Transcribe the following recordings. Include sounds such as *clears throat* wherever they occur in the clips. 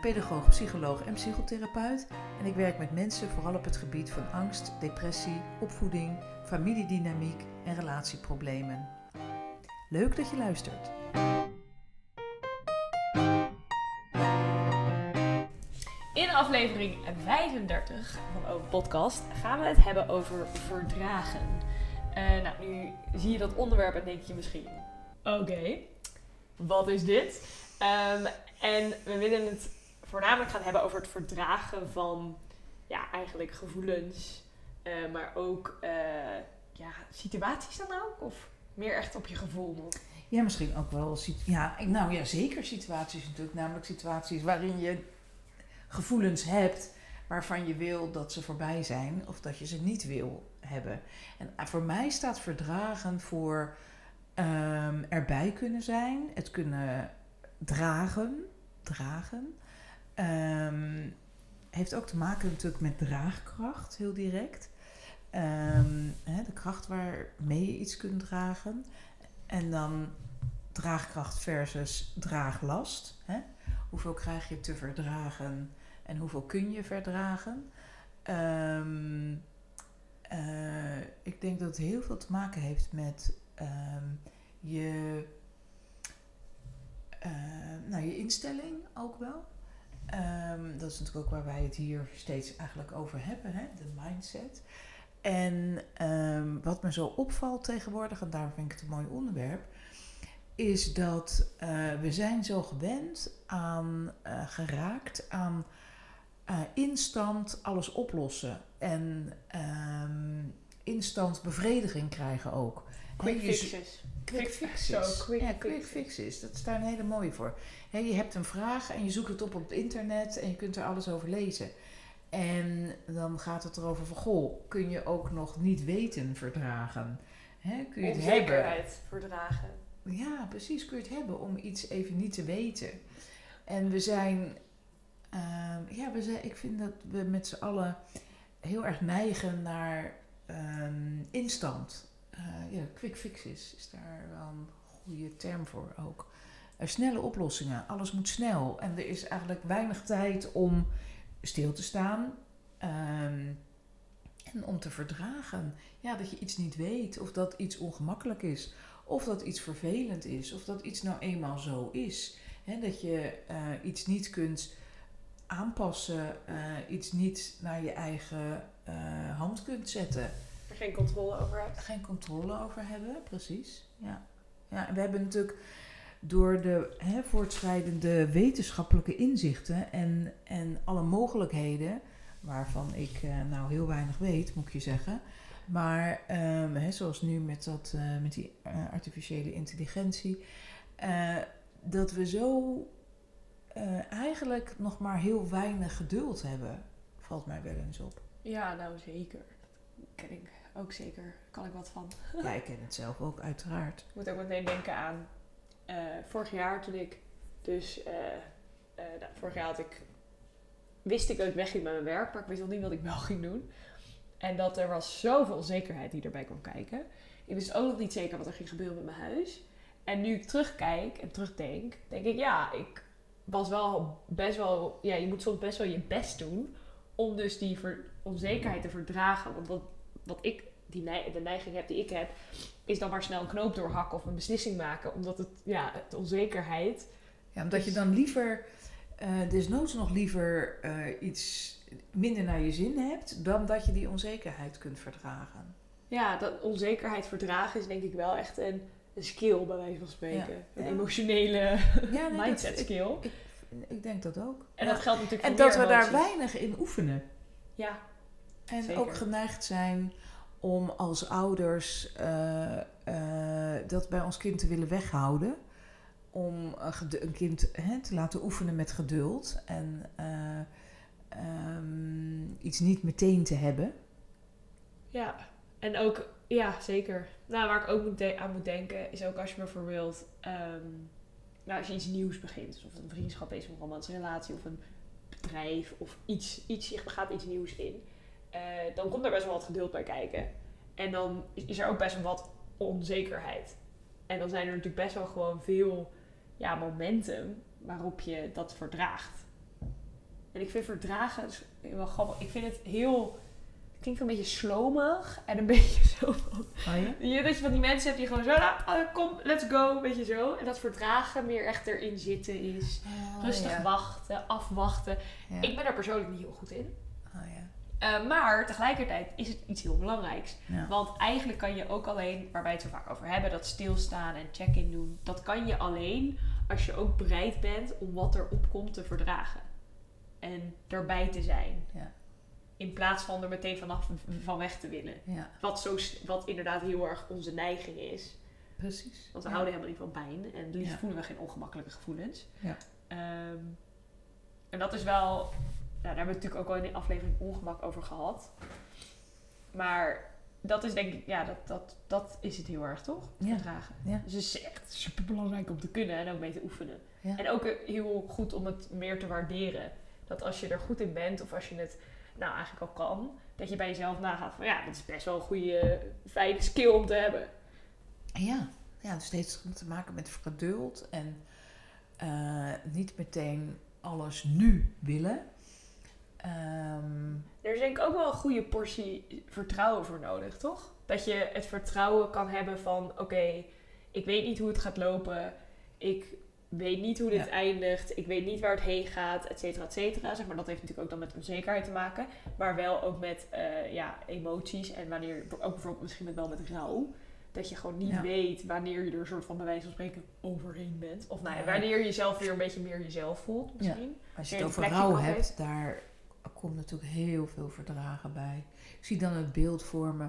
pedagoog, psycholoog en psychotherapeut. En ik werk met mensen vooral op het gebied van angst, depressie, opvoeding, familiedynamiek en relatieproblemen. Leuk dat je luistert. In aflevering 35 van Open Podcast gaan we het hebben over verdragen. Eh, nou, nu zie je dat onderwerp en denk je misschien: oké, wat is dit? Ehm, en we willen het voornamelijk gaan hebben over het verdragen van ja, eigenlijk gevoelens, eh, maar ook eh, ja, situaties dan ook? Of meer echt op je gevoel? Ja, misschien ook wel. Ja, nou ja, zeker situaties natuurlijk. Namelijk situaties waarin je gevoelens hebt waarvan je wil dat ze voorbij zijn of dat je ze niet wil hebben. En eh, voor mij staat verdragen voor ehm, erbij kunnen zijn, het kunnen dragen, dragen. Ehm, heeft ook te maken natuurlijk met draagkracht, heel direct. Ehm, de kracht waarmee je iets kunt dragen. En dan draagkracht versus draaglast. Hoeveel krijg je te verdragen en hoeveel kun je verdragen? Ehm, eh, ik denk dat het heel veel te maken heeft met je, eh, nou, je instelling ook wel. Ehm, dat is natuurlijk ook waar wij het hier steeds eigenlijk over hebben, hè? de mindset. En ehm, wat me zo opvalt tegenwoordig, en daarom vind ik het een mooi onderwerp, is dat eh, we zijn zo gewend aan, eh, geraakt aan eh, instant alles oplossen. En ehm, instant bevrediging krijgen ook. Quick fixes. Quick fixes. zo, quick ja, quick fixes. Dat is daar een hele mooie voor. Je hebt een vraag en je zoekt het op op het internet en je kunt er alles over lezen. En dan gaat het erover van, goh, kun je ook nog niet weten verdragen? Hè, kun je het hebben? Verdragen. Ja, precies, kun je het hebben om iets even niet te weten. En we zijn, ehm, ja, we zijn, ik vind dat we met z'n allen heel erg neigen naar ehm, instant. Eh, ja, quick fixes is daar wel een goede term voor ook. Eh, snelle oplossingen, alles moet snel. En er is eigenlijk weinig tijd om stil te staan. ehm, en om te verdragen. Ja, dat je iets niet weet of dat iets ongemakkelijk is. Of dat iets vervelend is, of dat iets nou eenmaal zo is. Hè, dat je eh, iets niet kunt aanpassen, iets niet naar je eigen hand kunt zetten. Geen controle over hebt. Geen controle over hebben, precies. Ja. Ja, en we hebben natuurlijk door de hè, voortschrijdende wetenschappelijke inzichten en, en alle mogelijkheden, waarvan ik eh, nou heel weinig weet, moet ik je zeggen. Maar ehm, hè, zoals nu met, dat, eh, met die eh, artificiële intelligentie, eh, dat we zo eigenlijk nog maar heel weinig geduld hebben, valt mij wel eens op. Ja, nou zeker. Dat ken ik ook zeker. Kan ik wat van. Ja, ik ken het zelf ook, uiteraard. Ik moet ook meteen denken aan eh, vorig jaar toen ik dus eh, eh, nou, vorig jaar had ik wist ik dat ik wegging met mijn werk, maar ik wist nog niet wat ik wel ging doen. En dat er was zoveel onzekerheid die erbij kwam kijken. Ik wist ook nog niet zeker wat er ging gebeuren met mijn huis. En nu ik terugkijk en terugdenk, denk ik ja, ik was wel best wel, ja, je moet soms best wel je best doen om dus die ver- onzekerheid te verdragen. Want wat, wat ik, die de neiging heb die ik heb, is dan maar snel een knoop doorhakken of een beslissing maken. Omdat het, ja, de onzekerheid. Ja, omdat je dan liever, eh desnoods nog liever eh, iets minder naar je zin hebt, dan dat je die onzekerheid kunt verdragen. Ja, dat onzekerheid verdragen is denk ik wel echt een, een skill, bij wijze van spreken. Ja. Een Ja. emotionele Ja, nee, *laughs* mindset dat, ik, skill. ik denk dat ook. En dat geldt natuurlijk en voor dat we daar weinig in oefenen. Ja, En Zeker. ook geneigd zijn om als ouders eh, eh, dat bij ons kind te willen weghouden. om een, kind hè, te laten oefenen met geduld en eh, ehm, iets niet meteen te hebben. Ja, en ook, ja, zeker. Nou, waar ik ook moet aan moet denken, is ook als je bijvoorbeeld, ehm, nou, als je iets nieuws begint, dus of het een vriendschap is, of een romantische relatie, of een bedrijf, of iets, iets je gaat iets nieuws in, eh, dan komt er best wel wat geduld bij kijken. En dan is- er ook best wel wat onzekerheid. En dan zijn er natuurlijk best wel gewoon veel ja, momenten waarop je dat verdraagt. En ik vind verdragen wel grappig. Ik vind het heel het klinkt een beetje slomig en een *laughs* beetje zo. Oh ja? Je, dat je van die mensen hebt die gewoon zo, nou, kom, let's go, weet je zo. En dat verdragen meer echt erin zitten is. Rustig Oh, ja. wachten, afwachten. Ja. Ik ben daar persoonlijk niet heel goed in. Oh, ja. Eh, maar tegelijkertijd is het iets heel belangrijks. Ja. Want eigenlijk kan je ook alleen, waar wij het zo vaak over hebben, dat stilstaan en check-in doen. Dat kan je alleen als je ook bereid bent om wat er opkomt te verdragen. En erbij te zijn. Ja. In plaats van er meteen vanaf van weg te willen. ja, Wat, zo, wat inderdaad heel erg onze neiging is. precies. Want we Ja. houden helemaal niet van pijn. En liefst voelen we geen ongemakkelijke gevoelens. Ja. Ehm, en dat is wel... Nou, daar hebben we natuurlijk ook al in de aflevering ongemak over gehad. Maar dat is denk ik... Ja, dat, dat, dat is het heel erg, toch? Ja. Verdragen. Ja. Dus het is echt super belangrijk om te kunnen en ook mee te oefenen. Ja. En ook heel goed om het meer te waarderen. Dat als je er goed in bent of als je het nou eigenlijk al kan, dat je bij jezelf nagaat van ja, dat is best wel een goede, fijne skill om te hebben. Ja, ja dus het heeft te maken met geduld en eh, niet meteen alles nu willen. Ehm, Er is denk ik ook wel een goede portie vertrouwen voor nodig, toch? Dat je het vertrouwen kan hebben van oké, ik weet niet hoe het gaat lopen. Ik weet niet hoe dit Ja. eindigt. Ik weet niet waar het heen gaat, et cetera, et cetera. Zeg maar, dat heeft natuurlijk ook dan met onzekerheid te maken. Maar wel ook met eh, ja, emoties. En wanneer, ook bijvoorbeeld misschien met, wel met rouw. Dat je gewoon niet Ja. weet wanneer je er een soort van bij wijze van spreken overheen bent. Of nou ja, wanneer je jezelf weer een beetje meer jezelf voelt misschien. als je het over rouw hebt, daar komt natuurlijk heel veel verdragen bij. Ik zie dan het beeld voor me,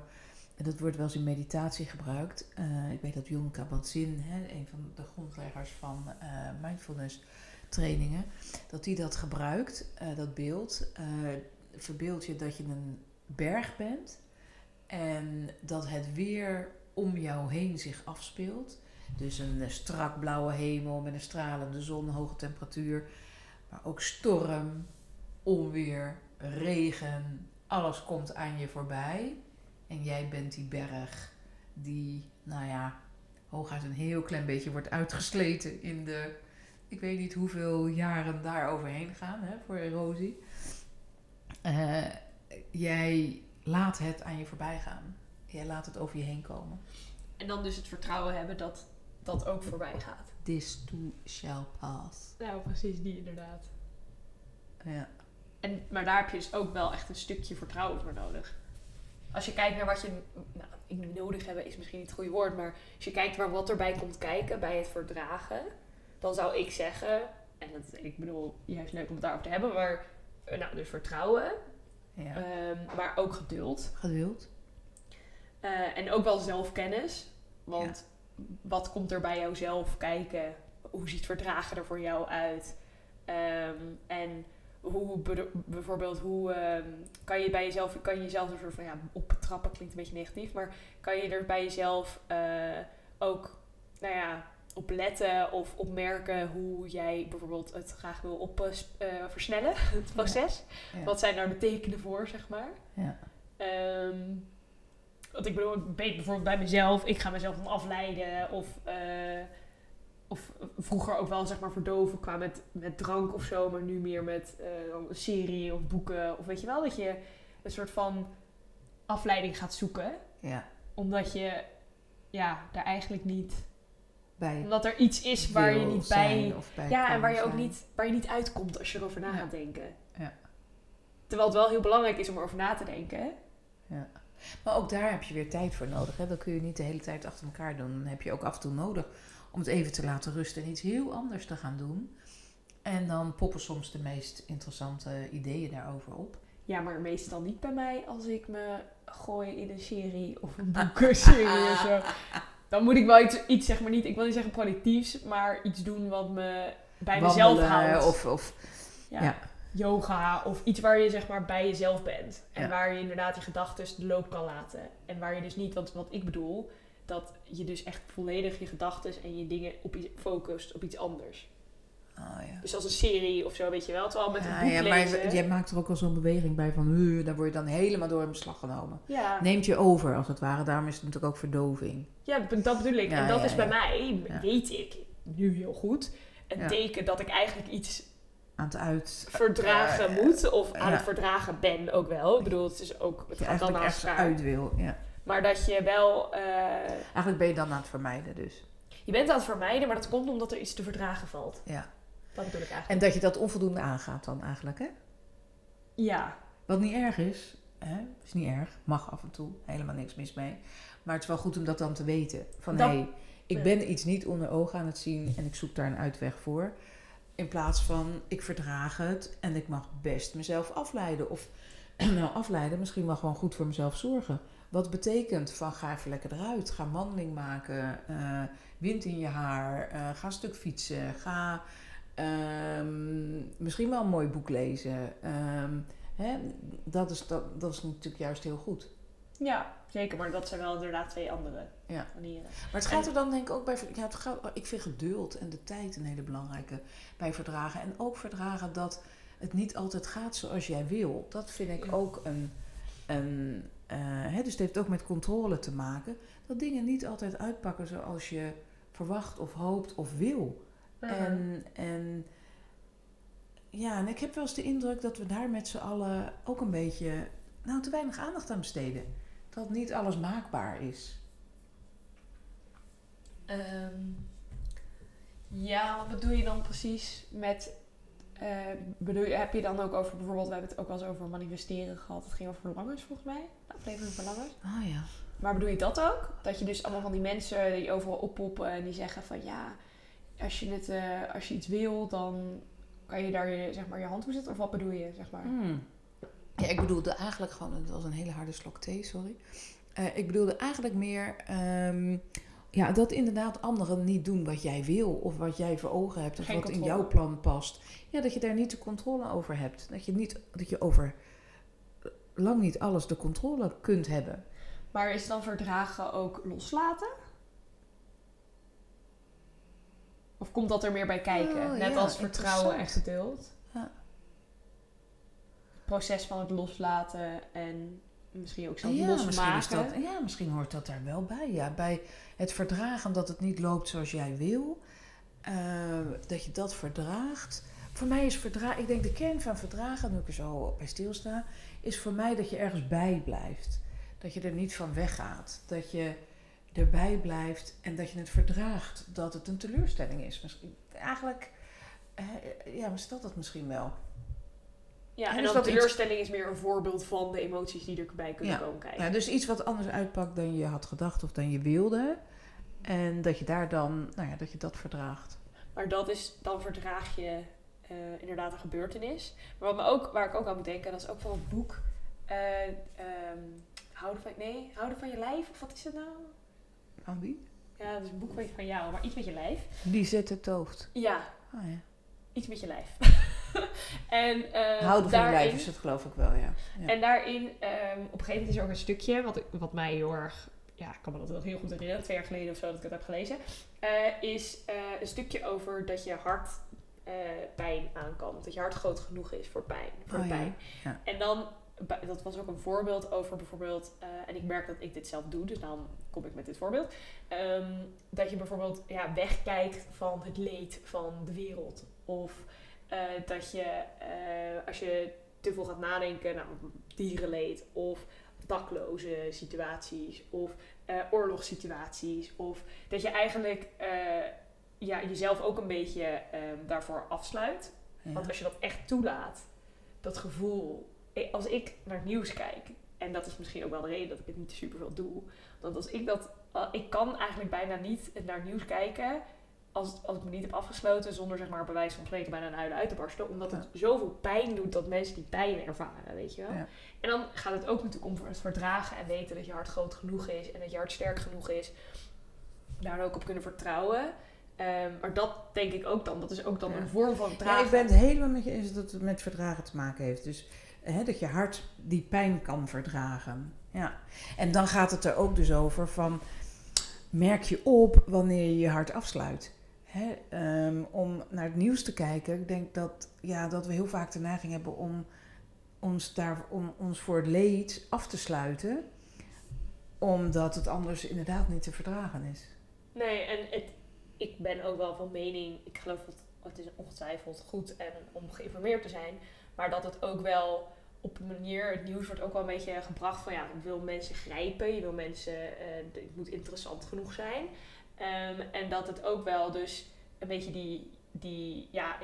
en dat wordt wel eens in meditatie gebruikt. Eh, ik weet dat Jon Kabat-Zinn, een van de grondleggers van eh, mindfulness trainingen, dat die dat gebruikt, eh, dat beeld. Verbeeld je dat je een berg bent en dat het weer om jou heen zich afspeelt. Dus een strak blauwe hemel met een stralende zon, hoge temperatuur. Maar ook storm, onweer, regen. Alles komt aan je voorbij. En jij bent die berg die, nou ja, hooguit een heel klein beetje wordt uitgesleten in de, ik weet niet hoeveel jaren daar overheen gaan hè, voor erosie. Eh, jij laat het aan je voorbij gaan. Jij laat het over je heen komen. En dan dus het vertrouwen hebben dat dat ook voorbij gaat. This too shall pass. Nou, precies die inderdaad. Ja. En, maar daar heb je dus ook wel echt een stukje vertrouwen voor nodig. Als je kijkt naar wat je nou, ik nodig hebben, is misschien niet het goede woord, maar als je kijkt naar wat erbij komt kijken bij het verdragen, dan zou ik zeggen, en dat, ik bedoel, juist leuk om het daarover te hebben, maar eh, nou, dus vertrouwen, ja. ehm, maar ook geduld. Geduld. Eh, en ook wel zelfkennis. Want wat komt er bij jou zelf kijken? Hoe ziet verdragen er voor jou uit? Ehm, en hoe be- bijvoorbeeld, hoe ehm, kan je bij jezelf, kan je jezelf een soort van ja, optrappen klinkt een beetje negatief, maar kan je er bij jezelf eh, ook, nou ja, op letten of opmerken hoe jij bijvoorbeeld het graag wil op, eh, eh, versnellen, *laughs* het proces? Ja. Wat zijn daar de tekenen voor, zeg maar? Ja. Ehm, want ik bedoel, ik weet bijvoorbeeld bij mezelf, ik ga mezelf dan afleiden of, of vroeger ook wel zeg maar verdoven qua met, met drank of zo, maar nu meer met een serie of boeken of weet je wel, dat je een soort van afleiding gaat zoeken, ja. omdat je ja, daar eigenlijk niet, Bij omdat er iets is waar je niet bij, ja, en waar je ook zijn. niet, waar je niet uitkomt als je erover na Ja. gaat denken. Ja. Terwijl het wel heel belangrijk is om erover na te denken. Maar ook daar heb je weer tijd voor nodig. Hè? Dat kun je niet de hele tijd achter elkaar doen. Dan heb je ook af en toe nodig om het even te laten rusten en iets heel anders te gaan doen. En dan poppen soms de meest interessante ideeën daarover op. Ja, maar meestal niet bij mij als ik me gooi in een serie of een boekenserie *laughs* of zo. dan moet ik wel iets, iets, zeg maar niet, ik wil niet zeggen productiefs, maar iets doen wat me bij Wandelen mezelf houdt. Of, of, ja. ja. Yoga of iets waar je zeg maar bij jezelf bent. En Ja. waar je inderdaad je gedachten de loop kan laten. En waar je dus niet, wat, wat ik bedoel, dat je dus echt volledig je gedachten en je dingen op iets focust op iets anders. Oh, ja. Dus als een serie of zo, weet je wel. Terwijl met een boek ja, maar lezen... jij maakt er ook al zo'n beweging bij van, "Huh," daar word je dan helemaal door in beslag genomen. ja, Neemt je over, als het ware. Daarom is het natuurlijk ook verdoving. ja, dat bedoel ik. En dat is bij mij, weet ik nu heel goed, een teken dat ik eigenlijk iets Aan het uit... verdragen Eh, moet. Of aan het verdragen ben ook wel. Ik bedoel, het is ook, het je gaat dan elkaar. uit wil. Ja. Maar dat je wel... eh, Eigenlijk ben je dan aan het vermijden dus. je bent aan het vermijden, maar dat komt omdat er iets te verdragen valt. Ja. Dat bedoel ik eigenlijk. En dat je dat onvoldoende aangaat dan eigenlijk, hè? Ja, Wat niet erg is, hè? is niet erg, mag af en toe, helemaal niks mis mee. Maar het is wel goed om dat dan te weten. Van hé, hey, ik ja. ben iets niet onder ogen aan het zien en ik zoek daar een uitweg voor. In plaats van ik verdraag het en ik mag best mezelf afleiden. Of *clears throat* nou, afleiden, misschien wel gewoon goed voor mezelf zorgen. Wat betekent van ga even lekker eruit, ga wandeling maken, eh, wind in je haar, eh, ga een stuk fietsen, ga ehm, misschien wel een mooi boek lezen. Ehm, hè, dat, is, dat, dat is natuurlijk juist heel goed. ja, zeker. Maar dat zijn wel inderdaad twee andere Ja. manieren. Maar het gaat er dan denk ik ook bij... Ja, het gaat, ik vind geduld en de tijd een hele belangrijke bij verdragen. En ook verdragen dat het niet altijd gaat zoals jij wil. Dat vind ik ook een... een hè, dus het heeft ook met controle te maken. Dat dingen niet altijd uitpakken zoals je verwacht of hoopt of wil. En, en ja, en ik heb wel eens de indruk dat we daar met z'n allen ook een beetje... Nou, te weinig aandacht aan besteden. Dat niet alles maakbaar is. Ehm, ja, wat bedoel je dan precies met... eh, bedoel heb je dan ook over bijvoorbeeld... We hebben het ook wel eens over manifesteren gehad. Het ging over verlangens volgens mij. Aflevering verlangens. Oh ja. Maar bedoel je dat ook? Dat je dus allemaal van die mensen die overal oppoppen en die zeggen van ja, als je, het, eh, als je iets wil, dan kan je daar je, zeg maar, je hand op zetten? Of wat bedoel je, zeg maar? Hmm. Ja, ik bedoelde eigenlijk gewoon, het was een hele harde slok thee, sorry. Eh, ik bedoelde eigenlijk meer ehm, ja, dat inderdaad anderen niet doen wat jij wil of wat jij voor ogen hebt of Geen wat in jouw plan past. Ja, dat je daar niet de controle over hebt. Dat je, niet, dat je over lang niet alles de controle kunt hebben. Maar is dan verdragen ook loslaten? Of komt dat er meer bij kijken? Oh, Net ja, als vertrouwen en geduld. Ja. Het proces van het loslaten en misschien ook zelf ja, losmaken. dat, ja, misschien hoort dat daar wel bij. Ja. Bij het verdragen dat het niet loopt zoals jij wil. eh, dat je dat verdraagt. Voor mij is verdragen, ik denk de kern van verdragen, nu ik er zo bij stilsta, is voor mij dat je ergens bij blijft. Dat je er niet van weggaat. Dat je erbij blijft en dat je het verdraagt dat het een teleurstelling is. Misschien, eigenlijk, eh, ja, maar stelt dat misschien wel. Ja, En en dan dat iets- teleurstelling is meer een voorbeeld van de emoties die erbij kunnen Ja. komen kijken. Ja, dus iets wat anders uitpakt dan je had gedacht of dan je wilde. En dat je daar dan, nou ja, dat je dat verdraagt. Maar dat is, dan verdraag je eh, inderdaad een gebeurtenis. Maar wat me ook, waar ik ook aan moet denken, dat is ook van het boek. eh, ehm, houden van, nee, houden van je lijf, of wat is het nou? Van wie? Ja, dat is een boek van- van jou, maar iets met je lijf. Die zet het hoofd. Ja, Oh, ja. iets met je lijf. *laughs* en eh, Houden van je lijf is het geloof ik wel, ja. ja. En daarin, ehm, op een gegeven moment is er ook een stukje, wat, wat mij heel erg, ja, ik kan me dat wel heel goed herinneren, twee jaar geleden of zo dat ik het heb gelezen, is een stukje over dat je hart eh, pijn aan kan. Dat je hart groot genoeg is voor pijn. Voor Oh, pijn. Ja. En dan, dat was ook een voorbeeld over bijvoorbeeld, eh, en ik merk dat ik dit zelf doe, dus daarom kom ik met dit voorbeeld. ehm, dat je bijvoorbeeld ja, wegkijkt van het leed van de wereld. Of eh, dat je, als je te veel gaat nadenken, nou, dierenleed of dakloze situaties of oorlogssituaties. Of dat je eigenlijk ja, jezelf ook een beetje ehm, daarvoor afsluit. Ja. Want als je dat echt toelaat, dat gevoel. Als ik naar het nieuws kijk, en dat is misschien ook wel de reden dat ik het niet super veel doe. Want als ik dat. Ik kan eigenlijk bijna niet naar het nieuws kijken. Als, als ik me niet heb afgesloten, zonder zeg maar bij wijze van spreken bijna een huilen uit te barsten. Omdat het zoveel pijn doet dat mensen die pijn ervaren, weet je wel. Ja. En dan gaat het ook natuurlijk om het verdragen en weten dat je hart groot genoeg is en dat je hart sterk genoeg is. daar ook op kunnen vertrouwen. Ehm, maar dat denk ik ook dan. Dat is ook dan Ja. een vorm van Ja, vertragen. ik ben het helemaal met je eens dat het met verdragen te maken heeft. Dus hè, dat je hart die pijn kan verdragen. Ja. En dan gaat het er ook dus over van... merk je op wanneer je je hart afsluit. Hè, ehm, om naar het nieuws te kijken. Ik denk dat, ja, dat we heel vaak de neiging hebben om ons, daar, om ons voor het leed af te sluiten. Omdat het anders inderdaad niet te verdragen is. Nee, en het, ik ben ook wel van mening, ik geloof dat het is ongetwijfeld goed en om geïnformeerd te zijn, maar dat het ook wel op een manier, het nieuws wordt ook wel een beetje gebracht van ja, je wil mensen grijpen, je wil mensen, d- het moet interessant genoeg zijn. Ehm, en dat het ook wel dus een beetje die, die ja,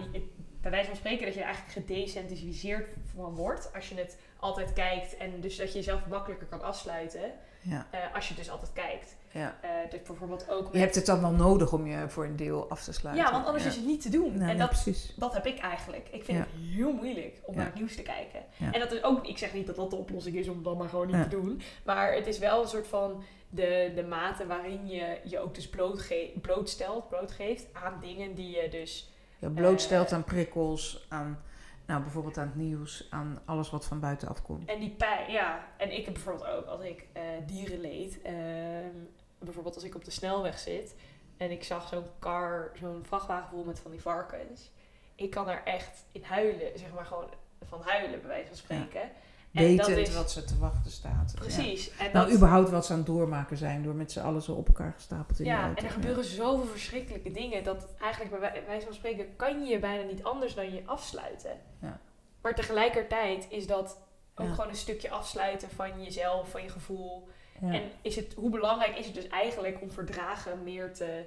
bij wijze van spreken dat je er eigenlijk gedesensitiseerd van wordt als je het altijd kijkt en dus dat je jezelf makkelijker kan afsluiten Ja, eh, als je dus altijd kijkt. Ja. Eh, bijvoorbeeld ook Je hebt het dan wel nodig om je voor een deel af te sluiten. ja, want anders Ja. is het niet te doen. Nee, en dat, dat heb ik eigenlijk. Ik vind Ja. het heel moeilijk om naar het nieuws te kijken. En dat is ook, ik zeg niet dat dat de oplossing is om het dan maar gewoon niet te doen. Maar het is wel een soort van de, de mate waarin je je ook dus blootge blootstelt, blootgeeft aan dingen die je dus... Je blootstelt Eh, aan prikkels, aan nou, bijvoorbeeld aan het nieuws, aan alles wat van buitenaf komt. En die pijn, ja. En ik heb bijvoorbeeld ook, als ik eh dierenleed, ehm, bijvoorbeeld als ik op de snelweg zit en ik zag zo'n car, zo'n vrachtwagen vol met van die varkens. Ik kan er echt in huilen, zeg maar gewoon van huilen, bij wijze van spreken. Wetend is- wat ze te wachten staat. Ja. Precies. En Nou, dat, überhaupt wat ze aan het doormaken zijn door met z'n allen zo op elkaar gestapeld in de ja, auto. en er gebeuren zoveel verschrikkelijke dingen dat eigenlijk bij wij- wijze van spreken kan je bijna niet anders dan je afsluiten. Ja. Maar tegelijkertijd is dat ook Ja. gewoon een stukje afsluiten van jezelf, van je gevoel. Ja. En is het, hoe belangrijk is het dus eigenlijk om verdragen meer te,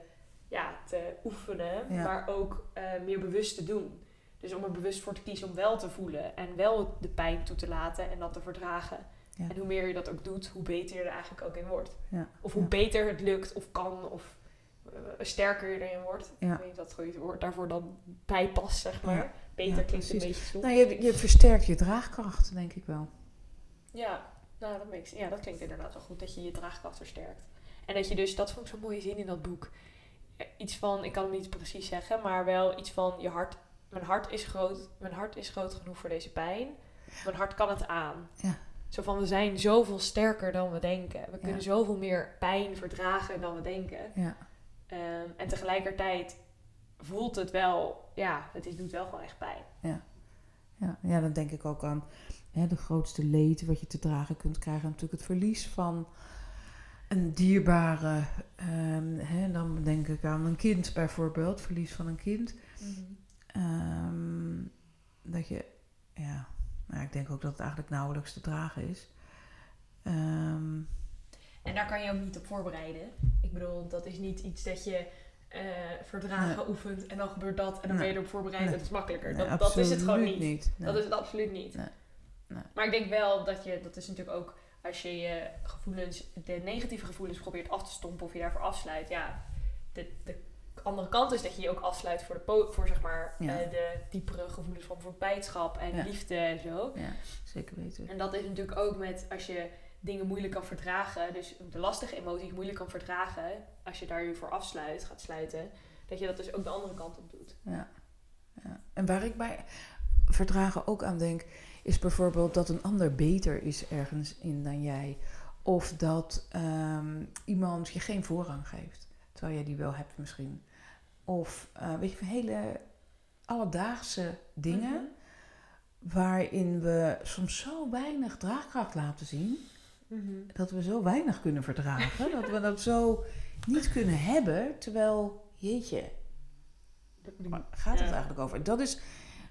ja, te oefenen, maar ook eh, meer bewust te doen. Dus om er bewust voor te kiezen om wel te voelen en wel de pijn toe te laten en dat te verdragen. Ja. En hoe meer je dat ook doet, hoe beter je er eigenlijk ook in wordt. Ja. Of hoe Ja. beter het lukt of kan of eh, sterker je erin wordt. Ik weet niet of dat het goede woord daarvoor dan bij past, zeg maar. Beter klinkt een beetje stom. Nou, je, je versterkt je draagkracht, denk ik wel. Ja, nou, dat, makes, ja, dat klinkt inderdaad wel goed, dat je je draagkracht versterkt. En dat je dus, dat vond ik zo'n mooie zin in dat boek. Eh, Iets van, ik kan het niet precies zeggen, maar wel iets van je hart. Mijn hart is groot, mijn hart is groot genoeg voor deze pijn. Mijn hart kan het aan. Ja. Zo van, we zijn zoveel sterker dan we denken. We kunnen Ja. zoveel meer pijn verdragen dan we denken. Ja. Ehm, en tegelijkertijd voelt het wel, ja, het is, doet wel gewoon echt pijn. Ja, ja, dan denk ik ook aan hè, de grootste leed wat je te dragen kunt krijgen. Natuurlijk het verlies van een dierbare. ehm, hè, dan denk ik aan een kind bijvoorbeeld, verlies van een kind. Ehm, dat je, ja, nou, ik denk ook dat het eigenlijk nauwelijks te dragen is. Ehm, En daar kan je ook niet op voorbereiden. Ik bedoel, dat is niet iets dat je eh, verdragen oefent en dan gebeurt dat en dan ben je erop voorbereid Nee. en het is makkelijker. dat, dat is het gewoon niet. Dat is het absoluut niet. Nee. Nee. Maar ik denk wel dat je, dat is natuurlijk ook als je je gevoelens, de negatieve gevoelens probeert af te stompen of je daarvoor afsluit. Ja, de, de andere kant is dat je je ook afsluit voor, de po- voor zeg maar, Ja. eh, de diepere gevoelens van bijvoorbeeld blijdschap en Ja. liefde en zo. Ja, zeker weten. En dat is natuurlijk ook met als je dingen moeilijk kan verdragen, dus de lastige emoties moeilijk kan verdragen, als je daar je voor afsluit, gaat sluiten, dat je dat dus ook de andere kant op doet. Ja. ja. En waar ik bij verdragen ook aan denk, is bijvoorbeeld dat een ander beter is ergens in dan jij. Of dat ehm, iemand je geen voorrang geeft, terwijl jij die wel hebt misschien. Of eh, weet je, hele alledaagse dingen waarin we soms zo weinig draagkracht laten zien, dat we zo weinig kunnen verdragen, dat we dat zo niet kunnen hebben, terwijl, jeetje, Waar gaat het Ja. eigenlijk over? Dat is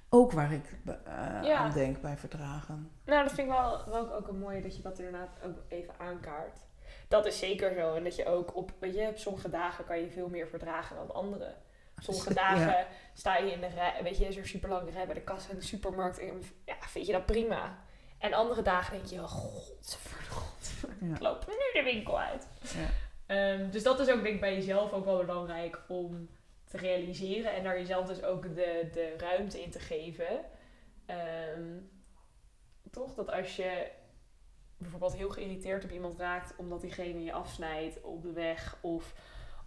ook waar ik eh, Ja. aan denk bij verdragen. Nou, dat vind ik wel, wel ook een mooie dat je dat inderdaad ook even aankaart. Dat is zeker zo. En dat je ook op, weet je, op sommige dagen kan je veel meer verdragen dan andere. Sommige dagen Ja. sta je in de rij, weet je, is er super lang rij bij de kassa in de supermarkt. En ja, vind je dat prima. En andere dagen denk je, oh, godverdomme, Ja. ik loop nu de winkel uit. Ja. Ehm, dus dat is ook denk ik bij jezelf ook wel belangrijk om te realiseren. En daar jezelf dus ook de, de ruimte in te geven. Ehm, toch? Dat als je bijvoorbeeld heel geïrriteerd op iemand raakt omdat diegene je afsnijdt op de weg of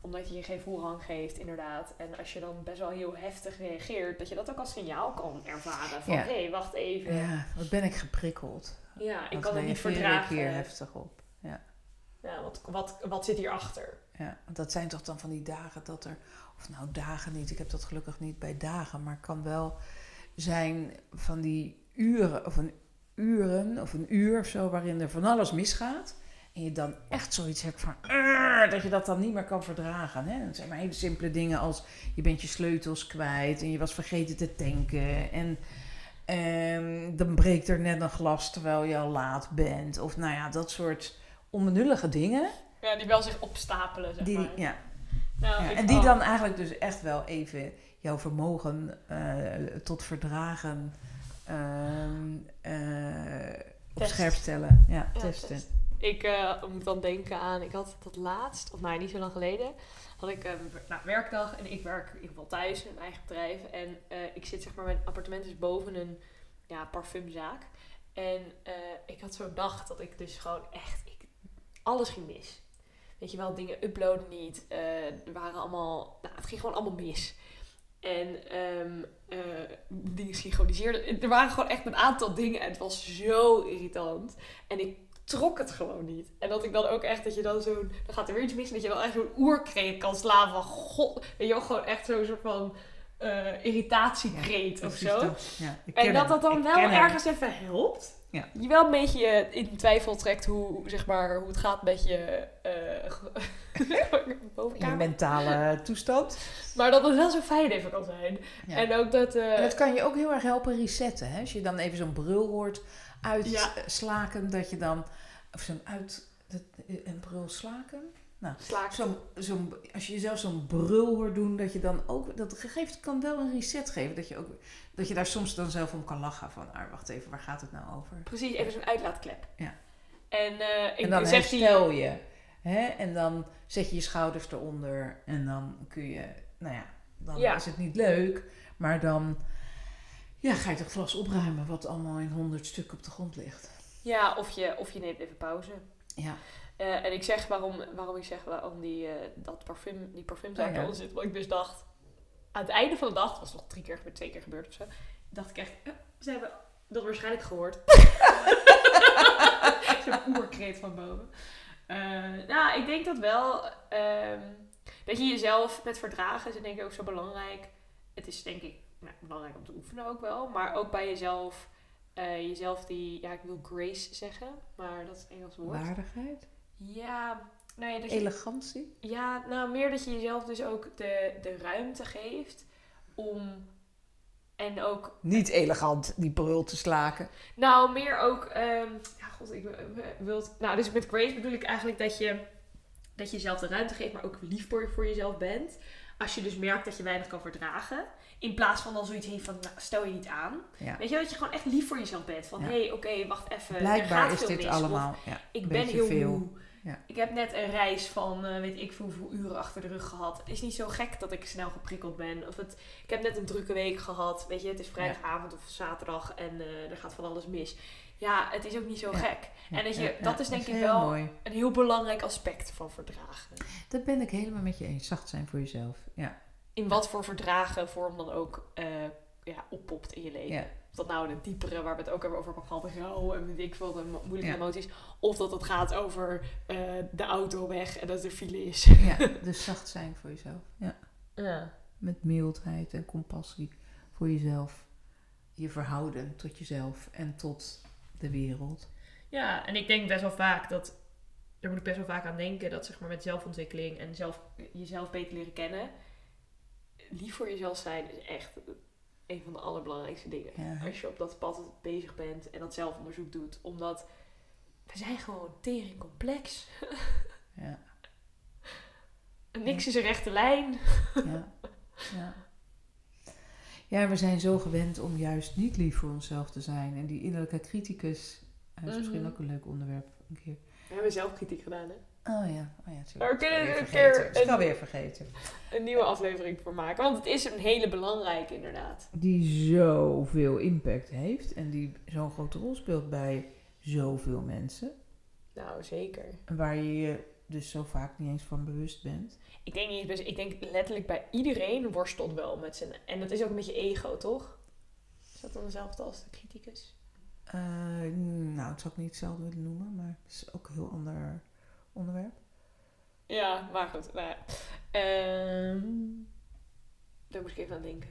omdat je je geen voorrang geeft, inderdaad. En als je dan best wel heel heftig reageert, dat je dat ook als signaal kan ervaren. Van, Ja. hé, hey, wacht even. Ja, Ja, wat ben ik geprikkeld. ik Wat kan het niet ik verdragen. hier heftig op. Ja, wat, wat, wat zit hierachter? Ja, want dat zijn toch dan van die dagen dat er... Of nou, dagen niet. Ik heb dat gelukkig niet bij dagen. Maar het kan wel zijn van die uren... Of een uren of een uur of zo... waarin er van alles misgaat. En je dan echt zoiets hebt van... Dat je dat dan niet meer kan verdragen. Hè? Dat zijn maar hele simpele dingen als... Je bent je sleutels kwijt. En je was vergeten te tanken. En... ehm, dan breekt er net een glas terwijl je al laat bent. Of nou ja, dat soort onbenullige dingen. Ja, die wel zich opstapelen, zeg Die, maar. ja, Nou, ja, en die dan eigenlijk dus echt wel even jouw vermogen eh, tot verdragen op Test. scherp stellen. Ja, Ja, testen. test. Ik eh, moet dan denken aan, ik had dat laatst, of nou niet zo lang geleden, had ik een nou, werkdag en ik werk in ieder geval thuis in een eigen bedrijf. En eh, ik zit zeg maar, mijn appartement is boven een ja, parfumzaak. En eh, ik had zo'n dag dat ik dus gewoon echt, ik, alles ging mis. Weet je wel, dingen uploaden niet. eh, er waren allemaal, nou, het ging gewoon allemaal mis. En eh, dingen synchroniseerden. Er waren gewoon echt een aantal dingen en het was zo irritant. En ik trok het gewoon niet. En dat ik dan ook echt, dat je dan zo'n, dan gaat er weer iets mis en dat je dan echt zo'n oerkreet kan slaan van, god, weet je wel, gewoon echt zo'n soort van eh, irritatiekreet of Precies zo. dat. Ja, ik En dat dat dan wel hem. ergens even helpt. Ja. Je wel een beetje in twijfel trekt hoe, zeg maar, hoe het gaat met je *laughs* eh Je mentale toestand. Maar dat het wel zo fijn even kan zijn. Ja. En ook dat... eh, En dat kan je ook heel erg helpen resetten. Hè? Als je dan even zo'n brul hoort Ja. uitslaken, dat je dan... Of zo'n uit... dat- Een brul slaken? slaak. Zo'n, zo'n, als je jezelf zo'n brul hoort doen, dat je dan ook... Dat geeft, kan wel een reset geven. Dat je, ook, dat je daar soms dan zelf om kan lachen. Van, ah, wacht even, waar gaat het nou over? Precies, even zo'n uitlaatklep. Ja. En, eh ik en dan zeg herstel je. Hè? En dan zet je je schouders eronder. En dan kun je... Nou ja, dan Ja. is het niet leuk. Maar dan... Ja, ga je het glas opruimen wat allemaal in honderd stukken op de grond ligt. Ja, of je, of je neemt even pauze. Ja. Eh, en ik zeg waarom, waarom ik zeg waarom die, eh, dat parfum, die parfumzaak Oh, ja. zit. Want ik dus dacht, aan het einde van de dag, het was nog drie keer gebeurd, twee keer gebeurd of zo. Dacht ik echt, ze hebben dat waarschijnlijk gehoord. *laughs* Zo'n oerkreet van boven. Eh, nou, ik denk dat wel. ehm, dat je jezelf met verdragen is denk ik ook zo belangrijk. Het is denk ik nou, belangrijk om te oefenen ook wel. Maar ook bij jezelf. eh, jezelf die, ja, ik wil grace zeggen, maar dat is het Engels woord. Waardigheid. Ja, nou ja, dat je, Elegantie. ja, nou meer dat je jezelf dus ook de, de ruimte geeft om. En ook Niet elegant die brul te slaken. Nou, meer ook. ehm, ja, god, ik wil. Nou, dus met Grace bedoel ik eigenlijk dat je, dat je jezelf de ruimte geeft, maar ook lief voor, voor jezelf bent. Als je dus merkt dat je weinig kan verdragen. In plaats van dan zoiets heen van, nou, stel je niet aan. Ja. Weet je dat je gewoon echt lief voor jezelf bent. Van, Ja. hé, oké, wacht even. er Blijkbaar gaat is veel dit mis. allemaal ja, ik ben heel veel. moe. Ja. Ik heb net een reis van, eh, weet ik veel hoeveel uren achter de rug gehad. Het is niet zo gek dat ik snel geprikkeld ben. Of het, ik heb net een drukke week gehad. Weet je, het is vrijdagavond of zaterdag en eh, er gaat van alles mis. Ja, het is ook niet zo Ja. gek. En dat, je, dat is denk ik wel mooi. een heel belangrijk aspect van verdragen. Dat ben ik helemaal met je eens. Zacht zijn voor jezelf. Ja. In wat voor verdragen vorm dan ook eh, ja, oppopt in je leven. Of dat nou de diepere, waar we het ook hebben over gehad, rouw en weet ik veel, de mo- moeilijke Ja. emoties. Of dat het gaat over eh, de auto weg en dat er file is. ja, dus *laughs* zacht zijn voor jezelf. Ja. Ja. Met mildheid en compassie voor jezelf. Je verhouden tot jezelf en tot de wereld. Ja, en ik denk best wel vaak dat, daar moet ik best wel vaak aan denken, dat zeg maar met zelfontwikkeling en zelf, jezelf beter leren kennen, lief voor jezelf zijn is echt een van de allerbelangrijkste dingen. Ja. Als je op dat pad bezig bent en dat zelfonderzoek doet. Omdat we zijn gewoon tering complex. *laughs* Ja. Niks is een rechte lijn. Ja. ja. Ja, we zijn zo gewend om juist niet lief voor onszelf te zijn. En die innerlijke criticus eh, is misschien Mhm. ook een leuk onderwerp een keer. We hebben zelf kritiek gedaan, hè? Oh ja, oh ja tuurlijk. Maar we kunnen er een keer een- alweer vergeten. Een nieuwe aflevering voor maken. Want het is een hele belangrijke, inderdaad. Die zoveel impact heeft en die zo'n grote rol speelt bij zoveel mensen. Nou, zeker. Waar je je dus zo vaak niet eens van bewust bent. Ik denk niet, ik denk letterlijk bij iedereen worstelt wel met zijn. En dat is ook een beetje ego, toch? Is dat dan hetzelfde als de criticus? Eh, nou, het zou ik niet hetzelfde willen noemen, maar het is ook een heel ander onderwerp. Ja, maar goed. Nou ja. Ehm, daar moet ik even aan denken.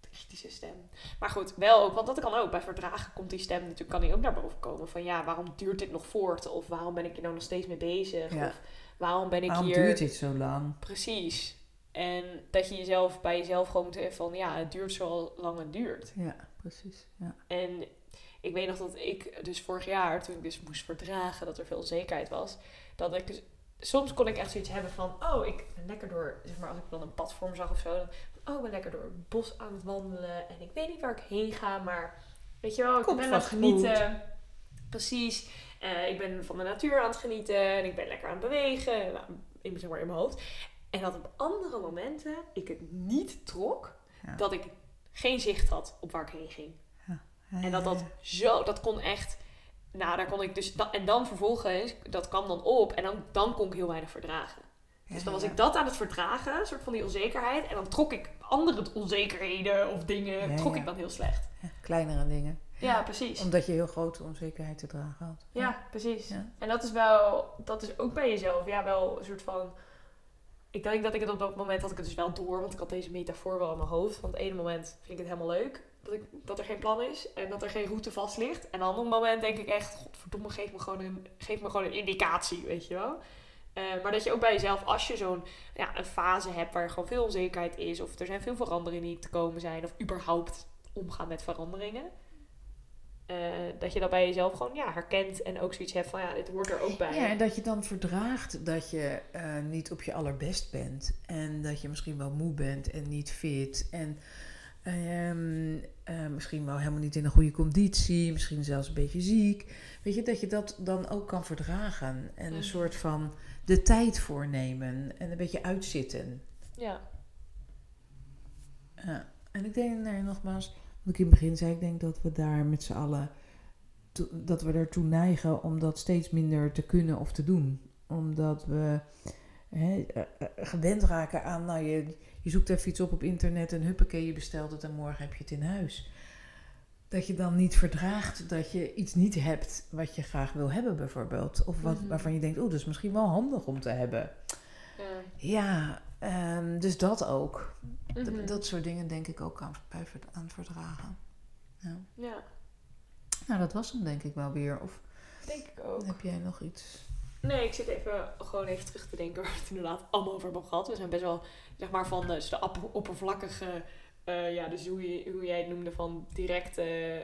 De kritische stem. Maar goed, wel ook, want dat kan ook. Bij verdragen komt die stem natuurlijk, kan die ook naar boven komen. Van ja, waarom duurt dit nog voort? Of waarom ben ik er nou nog steeds mee bezig? Ja. Of waarom ben ik Waarom hier... duurt dit zo lang? Precies. En dat je jezelf bij jezelf gewoon moet van ja, het duurt zo lang het duurt. Ja, precies. Ja. En ik weet nog dat ik dus vorig jaar, toen ik dus moest verdragen dat er veel onzekerheid was, dat ik dus- soms kon ik echt zoiets hebben van, oh, ik ben lekker door, zeg maar, als ik dan een me zag of zo, dan, oh, ik ben lekker door het bos aan het wandelen en ik weet niet waar ik heen ga, maar weet je wel, ik Komt ben aan het genieten. Precies. Eh, ik ben van de natuur aan het genieten en ik ben lekker aan het bewegen, nou, in, zeg maar, in mijn hoofd. En dat op andere momenten ik het niet trok, Ja. dat ik geen zicht had op waar ik heen ging. En dat dat zo, dat kon echt. Nou, daar kon ik dus. en dan vervolgens, dat kwam dan op en dan, dan kon ik heel weinig verdragen. Dus dan was ik dat aan het verdragen, een soort van die onzekerheid. En dan trok ik andere onzekerheden of dingen, Ja, trok ja. ik dan heel slecht. Ja, kleinere dingen. Ja, precies. Omdat je heel grote onzekerheid te dragen had. Ja, precies. En dat is wel, dat is ook bij jezelf, ja, wel een soort van. Ik denk dat ik het op dat moment had ik het dus wel door, want ik had deze metafoor wel in mijn hoofd. Van het ene moment vind ik het helemaal leuk dat, dat er geen plan is en dat er geen route vast ligt. En een moment denk ik echt, godverdomme, geef me gewoon een, geef me gewoon een indicatie, weet je wel. Eh, maar dat je ook bij jezelf, als je zo'n ja, een fase hebt waar gewoon veel onzekerheid is, of er zijn veel veranderingen die te komen zijn, of überhaupt omgaan met veranderingen. eh, dat je dat bij jezelf gewoon ja, herkent en ook zoiets hebt van ja, dit hoort er ook bij. Ja, en dat je dan verdraagt dat je eh, niet op je allerbest bent. En dat je misschien wel moe bent en niet fit. En ehm, eh, misschien wel helemaal niet in een goede conditie. Misschien zelfs een beetje ziek. Weet je, dat je dat dan ook kan verdragen. En een soort van de tijd voornemen. En een beetje uitzitten. Ja. Ja. En ik denk, nee, nogmaals, wat ik in het begin zei, ik denk dat we daar met z'n allen, to- dat we ertoe neigen om dat steeds minder te kunnen of te doen. Omdat we hè, eh, eh, gewend raken aan, nou je, je zoekt even iets op op internet en huppakee, je bestelt het en morgen heb je het in huis. Dat je dan niet verdraagt dat je iets niet hebt wat je graag wil hebben bijvoorbeeld. Of wat, Mhm. waarvan je denkt, oh, dat is misschien wel handig om te hebben. Ja. Ja, ehm, dus dat ook. Mhm. Dat, dat soort dingen denk ik ook aan, aan verdragen. Ja. ja, Nou, dat was hem denk ik wel weer. Of denk ik ook. heb jij nog iets? Nee, ik zit even gewoon even terug te denken waar we het inderdaad allemaal over hebben gehad. We zijn best wel, zeg maar, van de, dus de op- oppervlakkige, eh, ja, dus hoe, je, hoe jij het noemde van directe...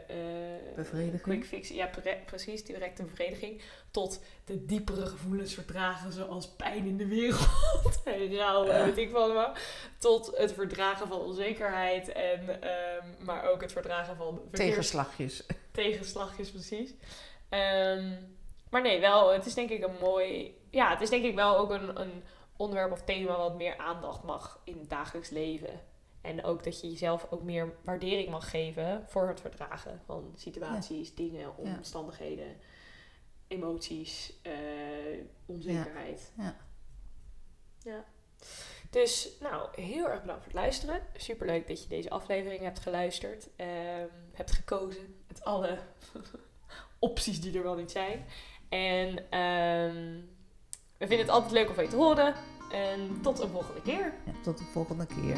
eh, Bevrediging. Quick fix, ja, pre- precies, directe bevrediging. Tot de diepere gevoelens verdragen, zoals pijn in de wereld. *laughs* en rouw, en Ja. weet ik van wat. Tot het verdragen van onzekerheid. En, ehm, maar ook het verdragen van verkeers- Tegenslagjes. tegenslagjes, precies. Ehm, maar nee, wel, het is denk ik een mooi... Ja, het is denk ik wel ook een, een onderwerp of thema wat meer aandacht mag in het dagelijks leven. En ook dat je jezelf ook meer waardering mag geven voor het verdragen van situaties, dingen, Ja. omstandigheden, emoties, eh, onzekerheid. Ja. Ja. Dus, nou, heel erg bedankt voor het luisteren. Superleuk dat je deze aflevering hebt geluisterd. ehm, hebt gekozen met alle *laughs* opties die er wel niet zijn. En ehm, we vinden het altijd leuk om van je te horen. En tot een volgende keer. Ja, tot de volgende keer.